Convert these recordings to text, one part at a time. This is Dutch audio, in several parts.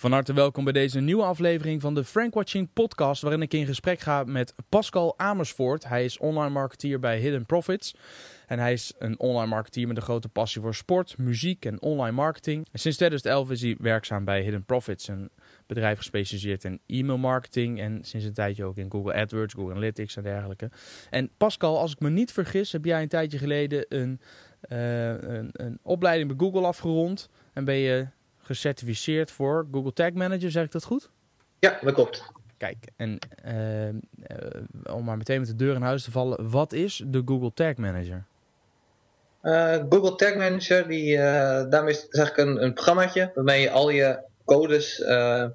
Van harte welkom bij deze nieuwe aflevering van de Frank Watching podcast, waarin ik in gesprek ga met Pascal Amersfoort. Hij is online marketeer bij Hidden Profits. En hij is een online marketeer met een grote passie voor sport, muziek en online marketing. En sinds 2011 is hij werkzaam bij Hidden Profits, een bedrijf gespecialiseerd in e-mail marketing en sinds een tijdje ook in Google AdWords, Google Analytics en dergelijke. En Pascal, als ik me niet vergis, heb jij een tijdje geleden een, uh, een, een opleiding bij Google afgerond en ben je gecertificeerd voor Google Tag Manager, zeg ik dat goed? Ja, dat klopt. Kijk, en uh, uh, om maar meteen met de deur in huis te vallen, wat is de Google Tag Manager? Uh, Google Tag Manager, die, daarmee is eigenlijk een, een programmaatje waarmee je al je codes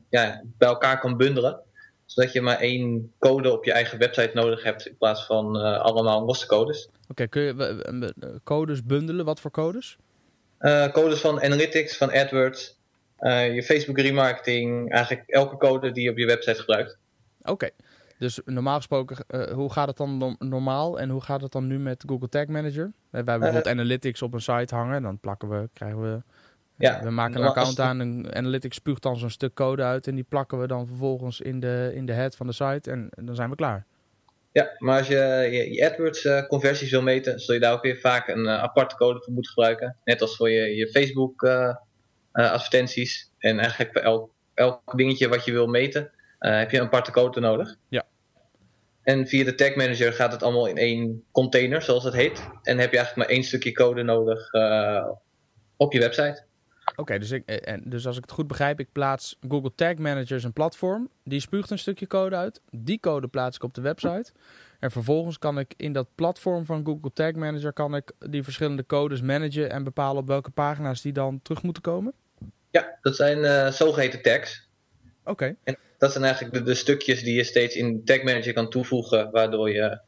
ja, bij elkaar kan bundelen. Zodat je maar één code op je eigen website nodig hebt in plaats van allemaal losse codes. Oké, kun je codes bundelen? Wat voor codes? codes van Analytics, van AdWords, je Facebook remarketing, eigenlijk elke code die je op je website gebruikt. Oké, dus normaal gesproken, uh, hoe gaat het dan normaal en hoe gaat het dan nu met Google Tag Manager? We hebben bijvoorbeeld uh, analytics op een site hangen, dan plakken we, krijgen we, ja, we maken een account aan en analytics spuugt dan zo'n stuk code uit en die plakken we dan vervolgens in de, in de head van de site en dan zijn we klaar. Ja, maar als je je, je AdWords uh, conversies wil meten, zul je daar ook weer vaak een aparte code voor moeten gebruiken. Net als voor je, je Facebook advertenties. En eigenlijk voor elk, elk dingetje wat je wil meten, uh, heb je een aparte code nodig. Ja. En via de tag manager gaat het allemaal in één container, zoals het heet. En heb je eigenlijk maar één stukje code nodig uh, op je website. Oké, okay, dus, dus als ik het goed begrijp, ik plaats Google Tag Manager een platform. Die spuugt een stukje code uit. Die code plaats ik op de website. En vervolgens kan ik in dat platform van Google Tag Manager kan ik die verschillende codes managen en bepalen op welke pagina's die dan terug moeten komen. Ja, dat zijn uh, zogeheten tags. Oké. En dat zijn eigenlijk de, de, stukjes die je steeds in Tag Manager kan toevoegen, waardoor je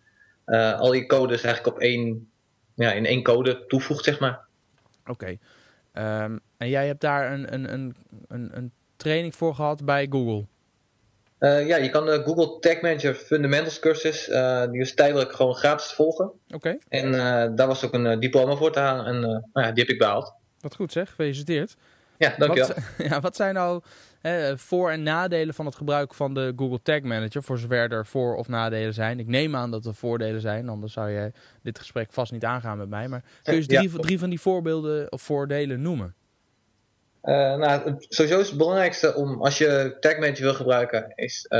uh, al je codes eigenlijk op één, ja, in één code toevoegt, zeg maar. Oké. Okay. Um, en jij hebt daar een, een, een, een, een training voor gehad bij Google? Uh, ja, je kan de Google Tag Manager Fundamentals cursus, uh, die is tijdelijk gewoon gratis volgen. Oké. Okay. En uh, daar was ook een diploma voor te halen en nou ja, die heb ik behaald. Wat goed zeg, gefeliciteerd. Ja, dankjewel. Wat, ja, wat zijn nou hè, voor- en nadelen van het gebruik van de Google Tag Manager, voor zover er voor- of nadelen zijn? Ik neem aan dat er voordelen zijn, anders zou jij dit gesprek vast niet aangaan met mij. Maar kun je eens drie, ja. drie van die voorbeelden of voordelen noemen? Uh, nou, sowieso is het belangrijkste om, als je Tag Manager wil gebruiken, is uh,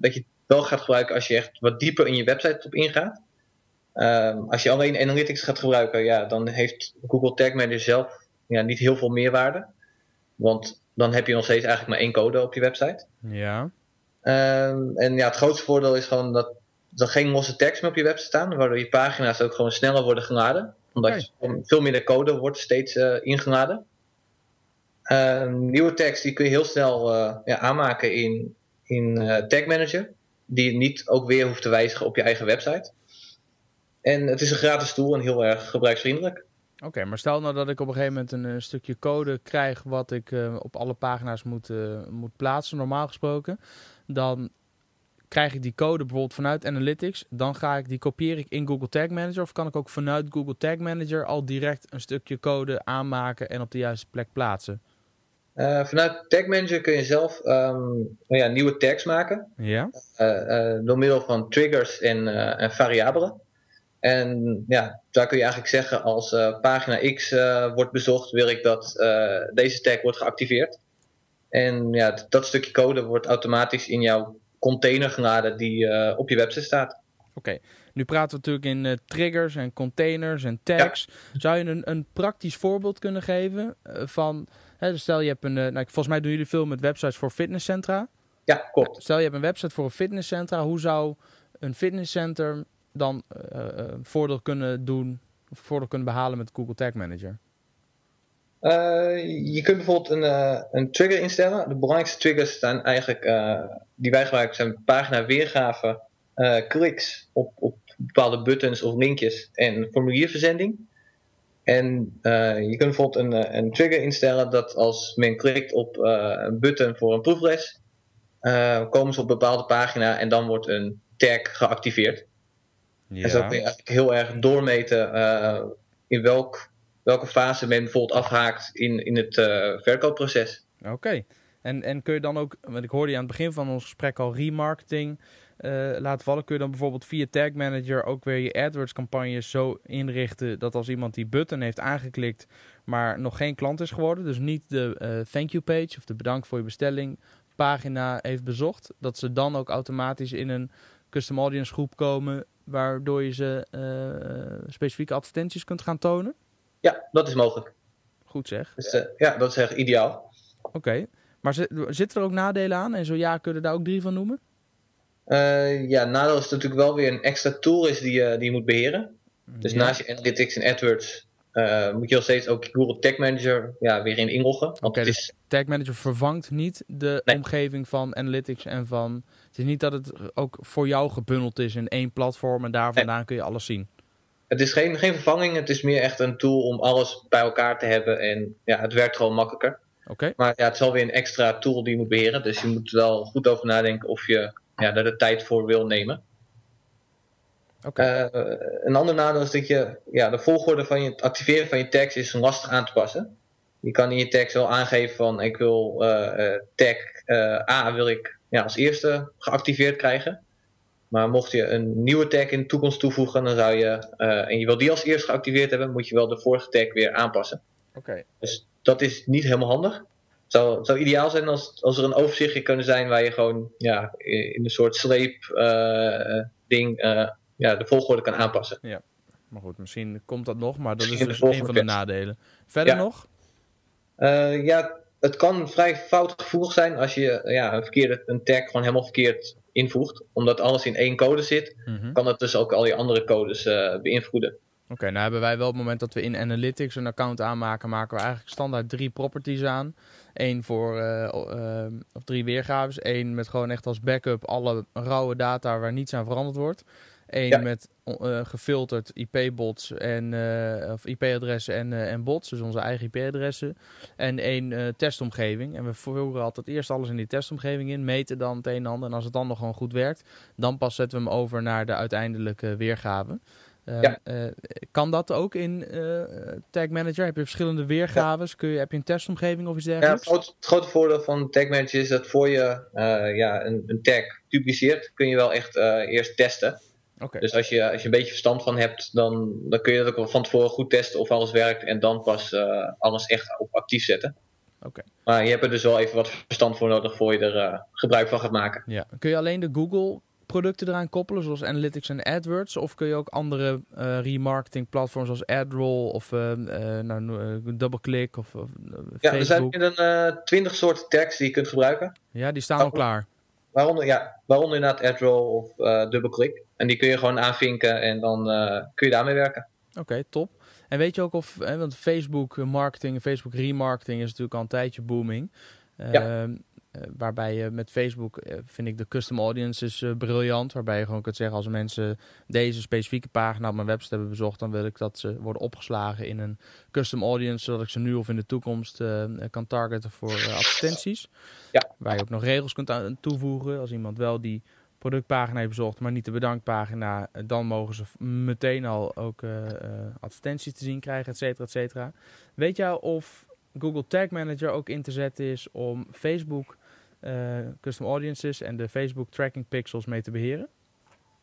dat je het wel gaat gebruiken als je echt wat dieper in je website op ingaat. Uh, als je alleen Analytics gaat gebruiken, ja, dan heeft Google Tag Manager zelf ja, niet heel veel meerwaarde. Want dan heb je nog steeds eigenlijk maar één code op je website. Ja. Um, en ja, het grootste voordeel is gewoon dat er geen losse tekst meer op je website staan, waardoor je pagina's ook gewoon sneller worden geladen. Omdat okay. veel minder code wordt steeds uh, ingeladen. Uh, nieuwe tekst die kun je heel snel uh, ja, aanmaken in, in uh, Tag Manager. Die je niet ook weer hoeft te wijzigen op je eigen website. En het is een gratis tool en heel erg gebruiksvriendelijk. Oké, okay, maar stel nou dat ik op een gegeven moment een, een stukje code krijg wat ik uh, op alle pagina's moet, uh, moet plaatsen, normaal gesproken. Dan krijg ik die code bijvoorbeeld vanuit Analytics. Dan ga ik die kopieer ik in Google Tag Manager. Of kan ik ook vanuit Google Tag Manager al direct een stukje code aanmaken en op de juiste plek plaatsen? Uh, vanuit Tag Manager kun je zelf um, ja, nieuwe tags maken. Ja. door middel van triggers en, en variabelen. En ja, daar kun je eigenlijk zeggen als uh, pagina X uh, wordt bezocht, wil ik dat uh, deze tag wordt geactiveerd. En ja, dat stukje code wordt automatisch in jouw container geladen die op je website staat. Oké, okay. nu praten we natuurlijk in triggers en containers en tags. Ja. Zou je een, een, praktisch voorbeeld kunnen geven van, hè, stel je hebt een, nou, volgens mij doen jullie veel met websites voor fitnesscentra. Ja, klopt. Stel je hebt een website voor een fitnesscentra, hoe zou een fitnesscenter dan uh, uh, voordeel kunnen doen, of voordeel kunnen behalen met Google Tag Manager? Uh, je kunt bijvoorbeeld een, een trigger instellen. De belangrijkste triggers zijn eigenlijk, die wij gebruiken, zijn pagina weergave, kliks op, op bepaalde buttons of linkjes en formulierverzending. En je kunt bijvoorbeeld een, een trigger instellen dat als men klikt op een button voor een proefles, komen ze op een bepaalde pagina en dan wordt een tag geactiveerd. Ja. En zo kun je eigenlijk heel erg doormeten uh, in welk, welke fase men bijvoorbeeld afhaakt in, in het uh, verkoopproces. Oké. Okay. En, en kun je dan ook, want ik hoorde je aan het begin van ons gesprek al remarketing uh, laten vallen. Kun je dan bijvoorbeeld via Tag Manager ook weer je AdWords campagnes zo inrichten dat als iemand die button heeft aangeklikt, maar nog geen klant is geworden, dus niet de thank you page of de bedankt voor je bestelling pagina heeft bezocht, dat ze dan ook automatisch in een custom audience groep komen, waardoor je ze uh, specifieke advertenties kunt gaan tonen? Ja, dat is mogelijk. Goed zeg. Dus, ja, dat is echt ideaal. Oké. Maar zitten er ook nadelen aan? En zo ja, kun je daar ook drie van noemen? Uh, ja, nadeel is natuurlijk wel weer een extra tool is die, je, die je moet beheren. Dus naast je Analytics en AdWords uh, moet je nog steeds ook Google Tag Manager ja, weer in inloggen. Oké, okay, dus Tag Manager vervangt niet de omgeving van Analytics en van... Het is niet dat het ook voor jou gebundeld is in één platform en daar vandaan kun je alles zien. Het is geen, geen vervanging, het is meer echt een tool om alles bij elkaar te hebben en ja, het werkt gewoon makkelijker. Oké. Maar ja, het is alweer een extra tool die je moet beheren, dus je moet wel goed over nadenken of je ja, daar de tijd voor wil nemen. Okay. Uh, een ander nadeel is dat je ja, de volgorde van je, het activeren van je tags is lastig aan te passen. Je kan in je tags wel aangeven van ik wil uh, tag A wil ik ja, als eerste geactiveerd krijgen. Maar mocht je een nieuwe tag in de toekomst toevoegen, dan zou je, en je wil die als eerste geactiveerd hebben, moet je wel de vorige tag weer aanpassen. Oké. Dus dat is niet helemaal handig zou, zou ideaal zijn als, als er een overzichtje kunnen zijn waar je gewoon ja, in een soort sleep uh, ding uh, ja, de volgorde kan aanpassen. Ja, maar goed, misschien komt dat nog, maar dat is dus een van de nadelen. Verder nog? Uh, ja, het kan vrij foutgevoelig zijn als je ja, een, verkeerde, een tag gewoon helemaal verkeerd invoegt. Omdat alles in één code zit, mm -hmm. kan het dus ook al die andere codes beïnvloeden. Oké, nou hebben wij wel op het moment dat we in Analytics een account aanmaken, maken we eigenlijk standaard drie properties aan. Eén voor, uh, uh, of drie weergaves. Eén met gewoon echt als backup alle rauwe data waar niets aan veranderd wordt. Eén ja. met uh, gefilterd IP-bots en of IP-adressen en, en bots, dus onze eigen IP-adressen. En één testomgeving. En we voeren altijd eerst alles in die testomgeving in, meten dan het een en ander. En als het dan nog gewoon goed werkt, dan pas zetten we hem over naar de uiteindelijke weergave. Uh, ja. uh, kan dat ook in uh, Tag Manager? Heb je verschillende weergaves? Ja. Kun je, heb je een testomgeving of iets dergelijks? Ja, het, grote, het grote voordeel van Tag Manager is dat voor je ja, een, een, tag publiceert, kun je wel echt eerst testen. Okay. Dus als je, als je een beetje verstand van hebt, dan, dan kun je dat ook van tevoren goed testen of alles werkt en dan pas alles echt op actief zetten. Okay. Maar je hebt er dus wel even wat verstand voor nodig voor je er gebruik van gaat maken. Ja. Kun je alleen de Google producten eraan koppelen, zoals Analytics en AdWords? Of kun je ook andere uh, remarketing platforms zoals AdRoll of uh, uh, nou, DoubleClick of, of Ja, er zijn meer dan twintig soorten tags die je kunt gebruiken. Ja, die staan al klaar. Waaronder, ja, waaronder inderdaad AdRoll of DoubleClick. En die kun je gewoon aanvinken en dan kun je daarmee werken. Oké, okay, top. En weet je ook of, hè, want Facebook marketing, Facebook remarketing is natuurlijk al een tijdje booming. Ja. Ehm, uh, waarbij je met Facebook uh, vind ik de custom audiences uh, briljant. Waarbij je gewoon kunt zeggen als mensen deze specifieke pagina op mijn website hebben bezocht, dan wil ik dat ze worden opgeslagen in een custom audience, zodat ik ze nu of in de toekomst kan targeten voor advertenties. Ja. Waar je ook nog regels kunt aan toevoegen. Als iemand wel die productpagina heeft bezocht, maar niet de bedankpagina, dan mogen ze meteen al ook advertenties te zien krijgen, et cetera, et cetera. Weet jij of Google Tag Manager ook in te zetten is om Facebook uh, custom audiences en de Facebook tracking pixels mee te beheren?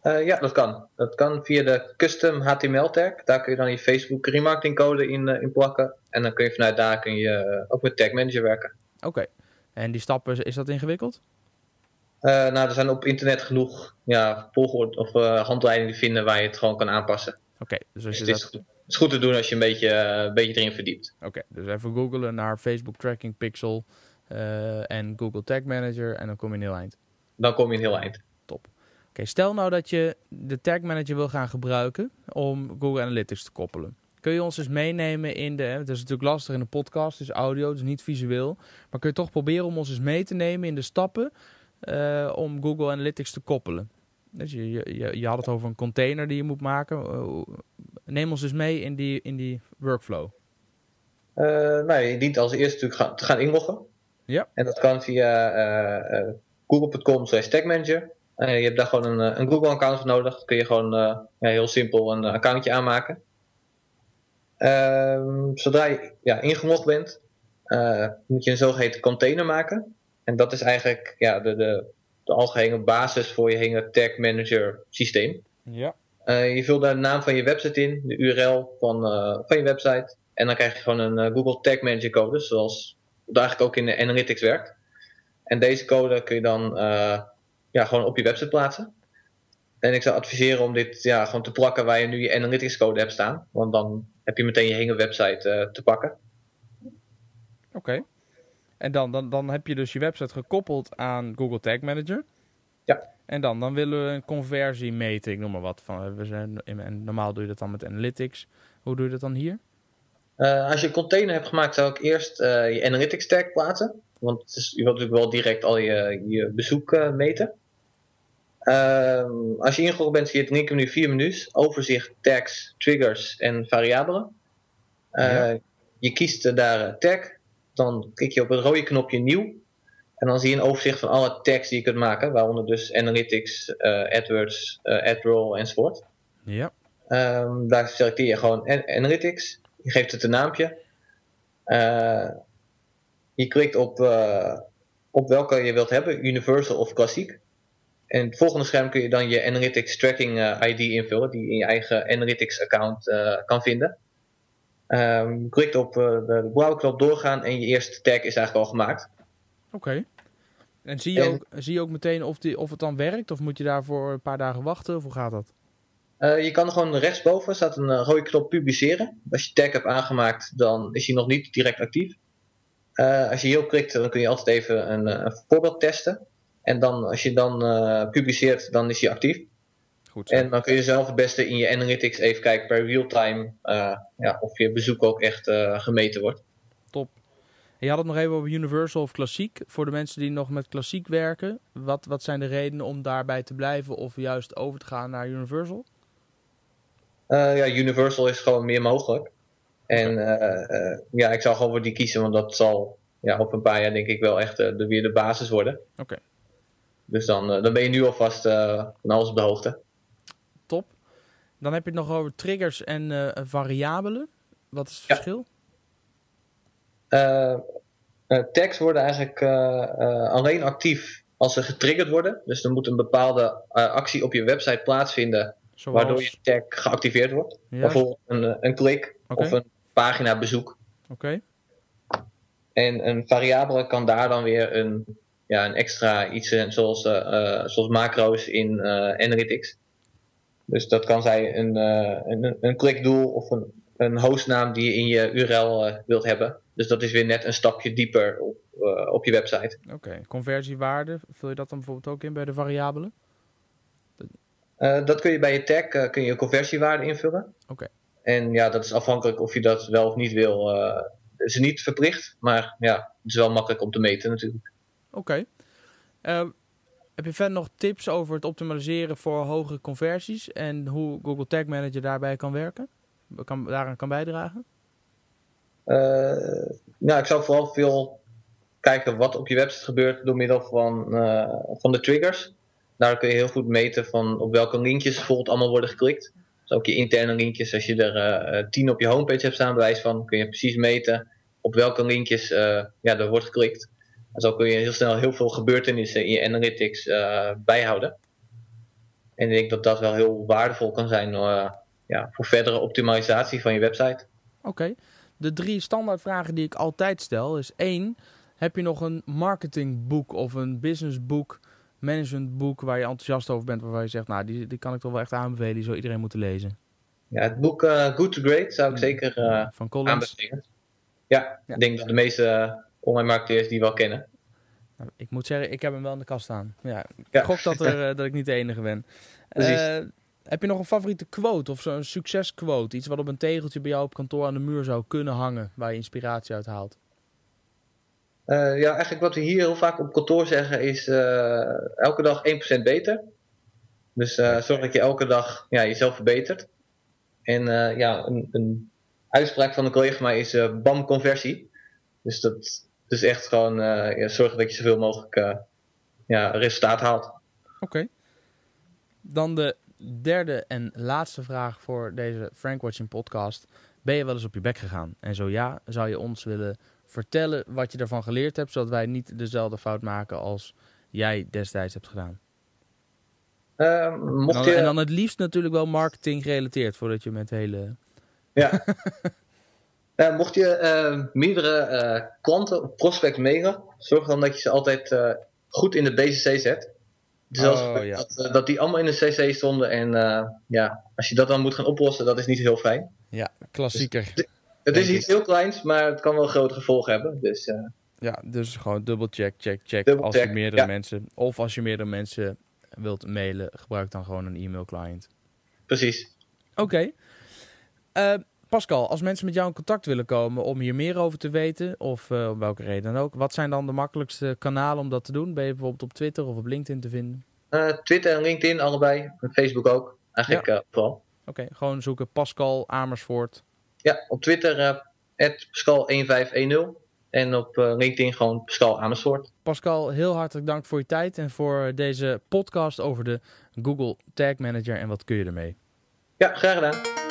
Uh, ja, dat kan. Dat kan via de custom HTML tag. Daar kun je dan je Facebook remarketing code in, in plakken. En dan kun je vanuit daar kun je ook met Tag Manager werken. Oké. Okay. En die stappen, is dat ingewikkeld? Nou, er zijn op internet genoeg ja, volgorde of handleidingen vinden waar je het gewoon kan aanpassen. Oké, dus, dus het, dat... is, het, is, goed te doen als je een beetje, een beetje erin verdiept. Oké, dus even googlen naar Facebook tracking pixel. En Google Tag Manager en dan kom je een heel eind. Dan kom je een heel eind. Top. Oké, stel nou dat je de Tag Manager wil gaan gebruiken om Google Analytics te koppelen. Kun je ons eens meenemen in de... Het is natuurlijk lastig in een podcast, dus audio, dus niet visueel. Maar kun je toch proberen om ons eens mee te nemen in de stappen uh, om Google Analytics te koppelen. Dus je, je, je had het over een container die je moet maken. Uh, neem ons eens mee in die, in die workflow. nou, je dient als eerste natuurlijk gaan, te gaan inloggen. Ja. En dat kan via uh, uh, google.com slash tagmanager. Uh, je hebt daar gewoon een, een Google account voor nodig. Dan kun je gewoon ja, heel simpel een accountje aanmaken. Ehm, zodra je ja, ingelogd bent, moet je een zogeheten container maken. En dat is eigenlijk ja, de, de, de algehele basis voor je hele Tag Manager systeem. Ja. Uh, je vult daar de naam van je website in, de URL van, uh, van je website. En dan krijg je gewoon een uh, Google Tag Manager code, zoals het eigenlijk ook in de Analytics werkt. En deze code kun je dan ja, gewoon op je website plaatsen. En ik zou adviseren om dit ja, gewoon te plakken waar je nu je Analytics code hebt staan. Want dan heb je meteen je hele website te pakken. Oké. En dan, dan, dan heb je dus je website gekoppeld aan Google Tag Manager. Ja. En dan, dan willen we een conversie meten, ik noem maar wat. Van, we zijn, en normaal doe je dat dan met Analytics. Hoe doe je dat dan hier? Uh, als je een container hebt gemaakt, zou ik eerst uh, je Analytics tag plaatsen. Want het is, je wilt natuurlijk wel direct al je, je bezoek uh, meten. als je ingelogd bent, zie je het linkermenu vier menus. Overzicht, tags, triggers en variabelen. Ja. Je kiest daar tag. Dan klik je op het rode knopje nieuw. En dan zie je een overzicht van alle tags die je kunt maken, waaronder dus Analytics, uh, AdWords, uh, AdRoll enzovoort. Ja. Um, daar selecteer je gewoon Analytics. Je geeft het een naampje. Uh, je klikt op, op welke je wilt hebben, Universal of Klassiek. En het volgende scherm kun je dan je Analytics Tracking ID invullen, die je in je eigen Analytics account kan vinden. Um, je klikt op de, de blauwe knop doorgaan en je eerste tag is eigenlijk al gemaakt. Oké. Okay. En zie je, en, ook, zie je ook meteen of, die, of het dan werkt? Of moet je daarvoor een paar dagen wachten? Of hoe gaat dat? Uh, je kan gewoon rechtsboven staat een uh, rode knop publiceren. Als je tag hebt aangemaakt, dan is hij nog niet direct actief. Uh, als je hierop klikt, dan kun je altijd even een, een voorbeeld testen. En dan, als je dan publiceert, dan is hij actief. Goed zo. En dan kun je zelf het beste in je analytics even kijken per real-time ja, of je bezoek ook echt gemeten wordt. Top. Je had het nog even over Universal of Klassiek. Voor de mensen die nog met Klassiek werken, wat, wat zijn de redenen om daarbij te blijven of juist over te gaan naar Universal? Uh, ja, Universal is gewoon meer mogelijk. En ja, ik zal gewoon voor die kiezen, want dat zal ja, over een paar jaar denk ik wel echt de, weer de basis worden. Oké. Okay. Dus dan, dan ben je nu alvast van alles op de hoogte. Dan heb je het nog over triggers en variabelen. Wat is het ja. verschil? Uh, tags worden eigenlijk uh, alleen actief als ze getriggerd worden. Dus er moet een bepaalde actie op je website plaatsvinden. Zoals... Waardoor je tag geactiveerd wordt. Bijvoorbeeld een, een klik okay. of een pagina bezoek. Oké. Okay. En een variabele kan daar dan weer een, ja, een extra iets in, zoals, zoals macro's in Analytics. Dus dat kan zijn een, een, een klikdoel of een, een hostnaam die je in je URL wilt hebben. Dus dat is weer net een stapje dieper op, uh, op je website. Oké, okay. conversiewaarde, vul je dat dan bijvoorbeeld ook in bij de variabelen? Uh, dat kun je bij je tag, uh, kun je conversiewaarde invullen. Oké. Okay. En ja, dat is afhankelijk of je dat wel of niet wil. Uh, is niet verplicht, maar ja, het is wel makkelijk om te meten natuurlijk. Oké. Okay. Heb je verder nog tips over het optimaliseren voor hogere conversies en hoe Google Tag Manager daarbij kan werken? Kan, daaraan kan bijdragen? Uh, nou, ik zou vooral veel kijken wat op je website gebeurt door middel van, uh, van de triggers. Daar kun je heel goed meten van op welke linkjes bijvoorbeeld allemaal worden geklikt. Dus ook je interne linkjes, als je er uh, tien op je homepage hebt staan, bewijs van, kun je precies meten op welke linkjes ja, er wordt geklikt. En zo kun je heel snel heel veel gebeurtenissen in je analytics bijhouden. En ik denk dat dat wel heel waardevol kan zijn ja, voor verdere optimalisatie van je website. Oké. Okay de drie standaardvragen die ik altijd stel is één, heb je nog een marketingboek of een businessboek, managementboek waar je enthousiast over bent, waarvan je zegt, nou, die, die kan ik toch wel echt aanbevelen, die zou iedereen moeten lezen? Ja, het boek uh, Good to Great zou ik zeker uh, Van Collins. aanbevelen. Ja, ja, ik denk dat de meeste online marketeers die wel kennen. Nou, ik moet zeggen, ik heb hem wel in de kast staan. Ja, ik ja. gok dat, er, dat ik niet de enige ben. Precies. Heb je nog een favoriete quote of zo'n succesquote? Iets wat op een tegeltje bij jou op kantoor aan de muur zou kunnen hangen, waar je inspiratie uit haalt? Uh, ja, eigenlijk wat we hier heel vaak op kantoor zeggen is uh, elke dag 1% beter. Dus uh, zorg dat je elke dag ja, jezelf verbetert. En ja, een, een, uitspraak van een collega van mij is BAM conversie. Dus dat is echt gewoon ja, zorgen dat je zoveel mogelijk ja, resultaat haalt. Oké. Okay. Dan de derde en laatste vraag voor deze Frank Watching podcast. Ben je wel eens op je bek gegaan? En zo ja, zou je ons willen vertellen wat je ervan geleerd hebt, zodat wij niet dezelfde fout maken als jij destijds hebt gedaan. Uh, En mocht dan, je... en dan het liefst natuurlijk wel marketing gerelateerd, voordat je met hele... Ja. Eh, mocht je eh, meerdere eh, klanten of prospects mailen, zorg dan dat je ze altijd goed in de BCC zet. Dus als- Oh, ja. dat, dat die allemaal in de CC stonden en ja, als je dat dan moet gaan oplossen, dat is niet heel fijn. Ja, klassieker. Het Denk is iets heel kleins, maar het kan wel grote gevolgen hebben. Dus Ja, dus gewoon dubbel check, check, check. Double als je meerdere ja. mensen, of als je meerdere mensen wilt mailen, gebruik dan gewoon een e-mail client. precies. Oké. Eh, Pascal, als mensen met jou in contact willen komen om hier meer over te weten, of eh, om welke reden dan ook, wat zijn dan de makkelijkste kanalen om dat te doen? Ben je bijvoorbeeld op Twitter of op LinkedIn te vinden? Eh, Twitter en LinkedIn allebei, en Facebook ook. Eigenlijk eh, vooral. Oké, gewoon zoeken Pascal Amersfoort. Ja, op Twitter eh Pascal1510 en op LinkedIn gewoon Pascal Amersfoort. Pascal, heel hartelijk dank voor je tijd en voor deze podcast over de Google Tag Manager en wat kun je ermee. Ja, graag gedaan.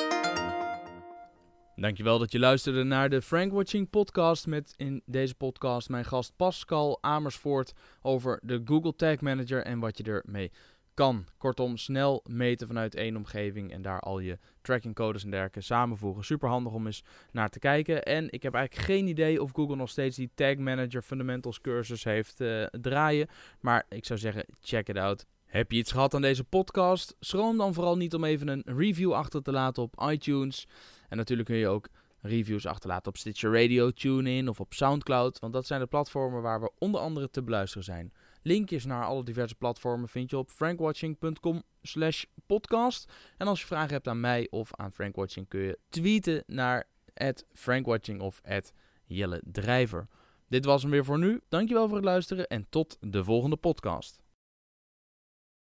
Dankjewel dat je luisterde naar de Frank Watching podcast met in deze podcast mijn gast Pascal Amersfoort over de Google Tag Manager en wat je ermee kan. Kortom, snel meten vanuit één omgeving en daar al je trackingcodes en dergelijke samenvoegen. Super handig om eens naar te kijken. En ik heb eigenlijk geen idee of Google nog steeds die Tag Manager Fundamentals cursus heeft eh, draaien. Maar ik zou zeggen, check it out. Heb je iets gehad aan deze podcast? Schroom dan vooral niet om even een review achter te laten op iTunes. En natuurlijk kun je ook reviews achterlaten op Stitcher Radio, TuneIn of op Soundcloud. Want dat zijn de platformen waar we onder andere te beluisteren zijn. Linkjes naar alle diverse platformen vind je op frankwatching.com slash podcast. En als je vragen hebt aan mij of aan Frankwatching kun je tweeten naar frankwatching of Jelle Drijver. Dit was hem weer voor nu. Dankjewel voor het luisteren en tot de volgende podcast.